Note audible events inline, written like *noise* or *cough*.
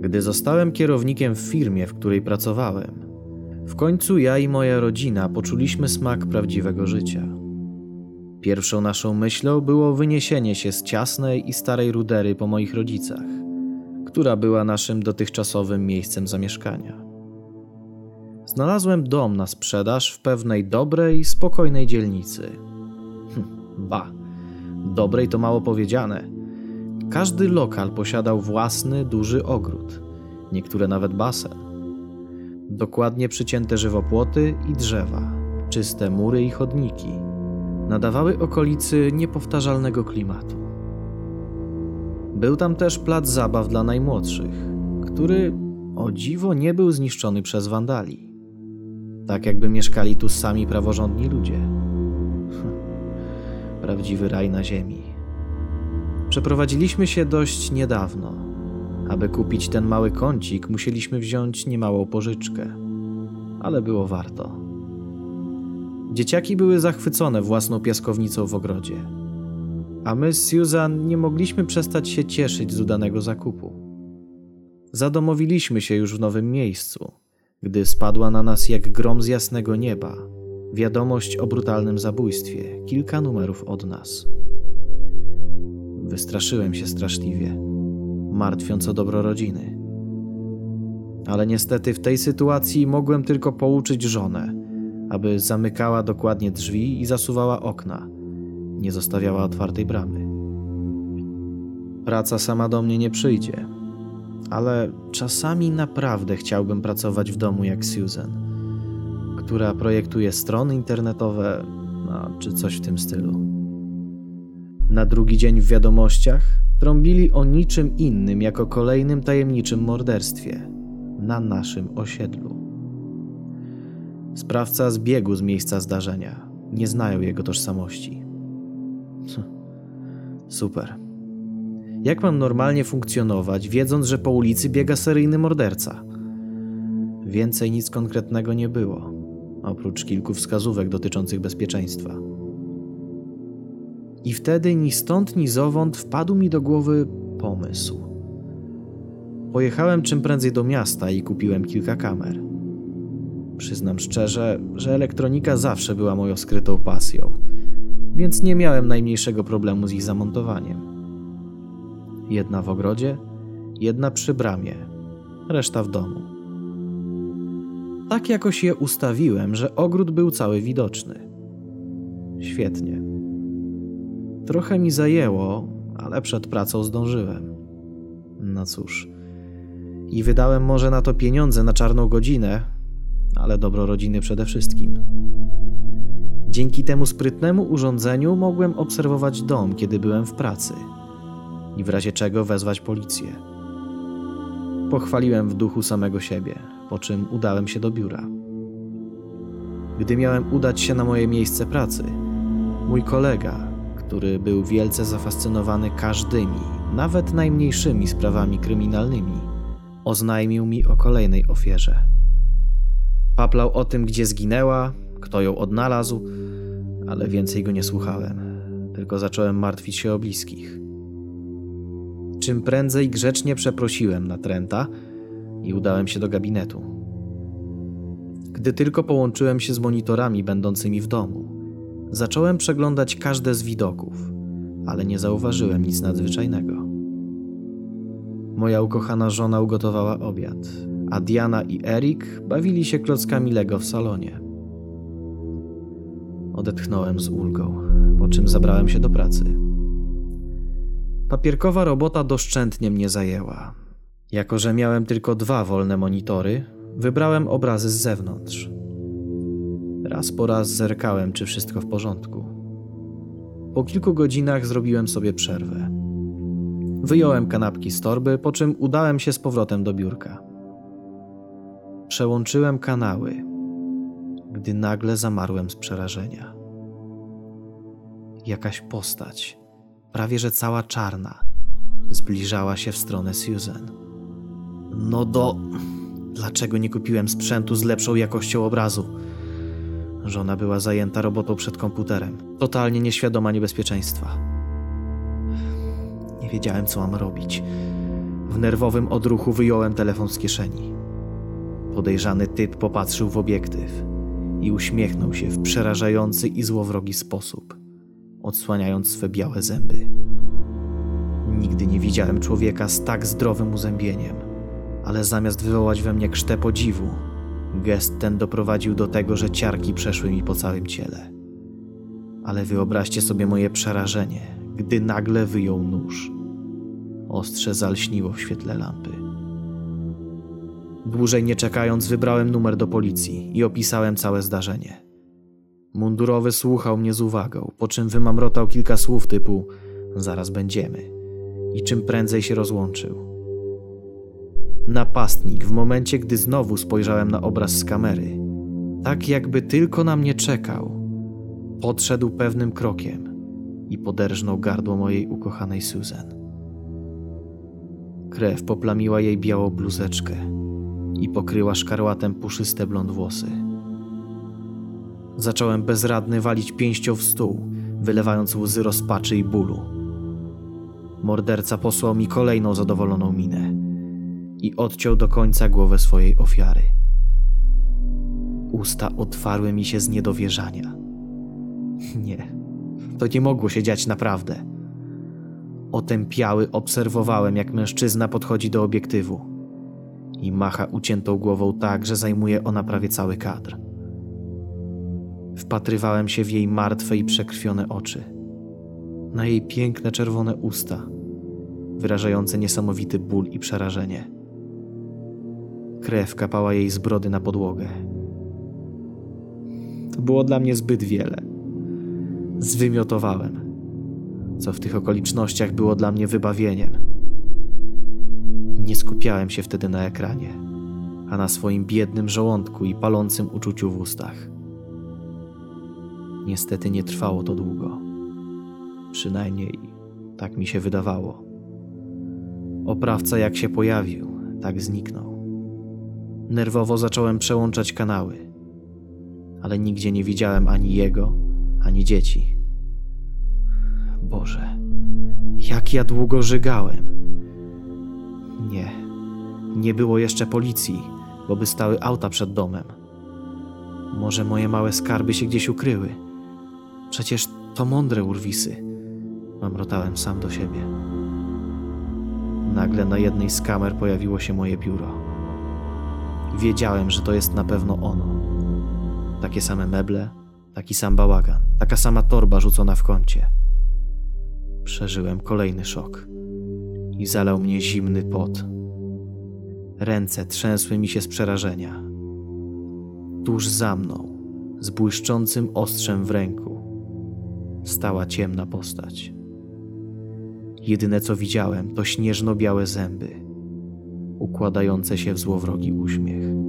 Gdy zostałem kierownikiem w firmie, w której pracowałem, w końcu ja i moja rodzina poczuliśmy smak prawdziwego życia. Pierwszą naszą myślą było wyniesienie się z ciasnej i starej rudery po moich rodzicach, która była naszym dotychczasowym miejscem zamieszkania. Znalazłem dom na sprzedaż w pewnej dobrej, spokojnej dzielnicy. Hm, ba, dobrej to mało powiedziane. Każdy lokal posiadał własny, duży ogród, niektóre nawet basen. Dokładnie przycięte żywopłoty i drzewa, czyste mury i chodniki nadawały okolicy niepowtarzalnego klimatu. Był tam też plac zabaw dla najmłodszych, który o dziwo nie był zniszczony przez wandali. Tak jakby mieszkali tu sami praworządni ludzie. *laughs* Prawdziwy raj na ziemi. Przeprowadziliśmy się dość niedawno. Aby kupić ten mały kącik, musieliśmy wziąć niemałą pożyczkę, ale było warto. Dzieciaki były zachwycone własną piaskownicą w ogrodzie, a my z Susan nie mogliśmy przestać się cieszyć z udanego zakupu. Zadomowiliśmy się już w nowym miejscu, gdy spadła na nas jak grom z jasnego nieba wiadomość o brutalnym zabójstwie kilka numerów od nas. Wystraszyłem się straszliwie, martwiąc o dobro rodziny. Ale niestety w tej sytuacji mogłem tylko pouczyć żonę, aby zamykała dokładnie drzwi i zasuwała okna, nie zostawiała otwartej bramy. Praca sama do mnie nie przyjdzie, ale czasami naprawdę chciałbym pracować w domu jak Susan, która projektuje strony internetowe, no, czy coś w tym stylu. Na drugi dzień w wiadomościach trąbili o niczym innym jako kolejnym tajemniczym morderstwie na naszym osiedlu. Sprawca zbiegł z miejsca zdarzenia. Nie znają jego tożsamości. Super. Jak mam normalnie funkcjonować, wiedząc, że po ulicy biega seryjny morderca? Więcej nic konkretnego nie było, oprócz kilku wskazówek dotyczących bezpieczeństwa. I wtedy ni stąd, ni zowąd wpadł mi do głowy pomysł. Pojechałem czym prędzej do miasta i kupiłem kilka kamer. Przyznam szczerze, że elektronika zawsze była moją skrytą pasją, więc nie miałem najmniejszego problemu z ich zamontowaniem. Jedna w ogrodzie, jedna przy bramie, reszta w domu. Tak jakoś je ustawiłem, że ogród był cały widoczny. Świetnie. Trochę mi zajęło, ale przed pracą zdążyłem. No cóż. I wydałem może na to pieniądze na czarną godzinę, ale dobro rodziny przede wszystkim. Dzięki temu sprytnemu urządzeniu mogłem obserwować dom, kiedy byłem w pracy i w razie czego wezwać policję. Pochwaliłem w duchu samego siebie, po czym udałem się do biura. Gdy miałem udać się na moje miejsce pracy, mój kolega, który był wielce zafascynowany każdymi, nawet najmniejszymi sprawami kryminalnymi, oznajmił mi o kolejnej ofierze. Paplał o tym, gdzie zginęła, kto ją odnalazł, ale więcej go nie słuchałem, tylko zacząłem martwić się o bliskich. Czym prędzej grzecznie przeprosiłem natręta i udałem się do gabinetu. Gdy tylko połączyłem się z monitorami będącymi w domu, zacząłem przeglądać każde z widoków, ale nie zauważyłem nic nadzwyczajnego. Moja ukochana żona ugotowała obiad, a Diana i Erik bawili się klockami Lego w salonie. Odetchnąłem z ulgą, po czym zabrałem się do pracy. Papierkowa robota doszczętnie mnie zajęła. Jako, że miałem tylko dwa wolne monitory, wybrałem obrazy z zewnątrz. Raz po raz zerkałem, czy wszystko w porządku. Po kilku godzinach zrobiłem sobie przerwę. Wyjąłem kanapki z torby, po czym udałem się z powrotem do biurka. Przełączyłem kanały, gdy nagle zamarłem z przerażenia. Jakaś postać, prawie że cała czarna, zbliżała się w stronę Susan. No do. Dlaczego nie kupiłem sprzętu z lepszą jakością obrazu? Żona była zajęta robotą przed komputerem, totalnie nieświadoma niebezpieczeństwa. Nie wiedziałem, co mam robić, W nerwowym odruchu wyjąłem telefon z kieszeni. Podejrzany typ popatrzył w obiektyw i uśmiechnął się w przerażający i złowrogi sposób, odsłaniając swe białe zęby. Nigdy nie widziałem człowieka z tak zdrowym uzębieniem, ale zamiast wywołać we mnie krztę podziwu, gest ten doprowadził do tego, że ciarki przeszły mi po całym ciele. Ale wyobraźcie sobie moje przerażenie, gdy nagle wyjął nóż. Ostrze zalśniło w świetle lampy. Dłużej nie czekając, wybrałem numer do policji i opisałem całe zdarzenie. Mundurowy słuchał mnie z uwagą, po czym wymamrotał kilka słów typu: Zaraz będziemy i czym prędzej się rozłączył. Napastnik, w momencie gdy znowu spojrzałem na obraz z kamery, tak jakby tylko na mnie czekał, podszedł pewnym krokiem i poderżnął gardło mojej ukochanej Susan. Krew poplamiła jej białą bluzeczkę i pokryła szkarłatem puszyste blond włosy. Zacząłem bezradny walić pięścią w stół, wylewając łzy rozpaczy i bólu. Morderca posłał mi kolejną zadowoloną minę i odciął do końca głowę swojej ofiary. Usta otwarły mi się z niedowierzania. Nie, to nie mogło się dziać naprawdę. Otępiały obserwowałem, jak mężczyzna podchodzi do obiektywu i macha uciętą głową tak, że zajmuje ona prawie cały kadr. Wpatrywałem się w jej martwe i przekrwione oczy, na jej piękne czerwone usta, wyrażające niesamowity ból i przerażenie. Krew kapała jej z brody na podłogę. To było dla mnie zbyt wiele. Zwymiotowałem, co w tych okolicznościach było dla mnie wybawieniem. Nie skupiałem się wtedy na ekranie, a na swoim biednym żołądku i palącym uczuciu w ustach. Niestety nie trwało to długo. Przynajmniej tak mi się wydawało. Oprawca jak się pojawił, tak zniknął. Nerwowo zacząłem przełączać kanały, ale nigdzie nie widziałem ani jego, ani dzieci. Boże, jak ja długo żygałem. Nie, nie było jeszcze policji, bo by stały auta przed domem. Może moje małe skarby się gdzieś ukryły. Przecież to mądre urwisy. Mamrotałem sam do siebie. Nagle na jednej z kamer pojawiło się moje biuro. Wiedziałem, że to jest na pewno ono. Takie same meble, taki sam bałagan, taka sama torba rzucona w kącie. Przeżyłem kolejny szok i zalał mnie zimny pot. Ręce trzęsły mi się z przerażenia. Tuż za mną, z błyszczącym ostrzem w ręku, stała ciemna postać. Jedyne co widziałem to śnieżno-białe zęby, układające się w złowrogi uśmiech.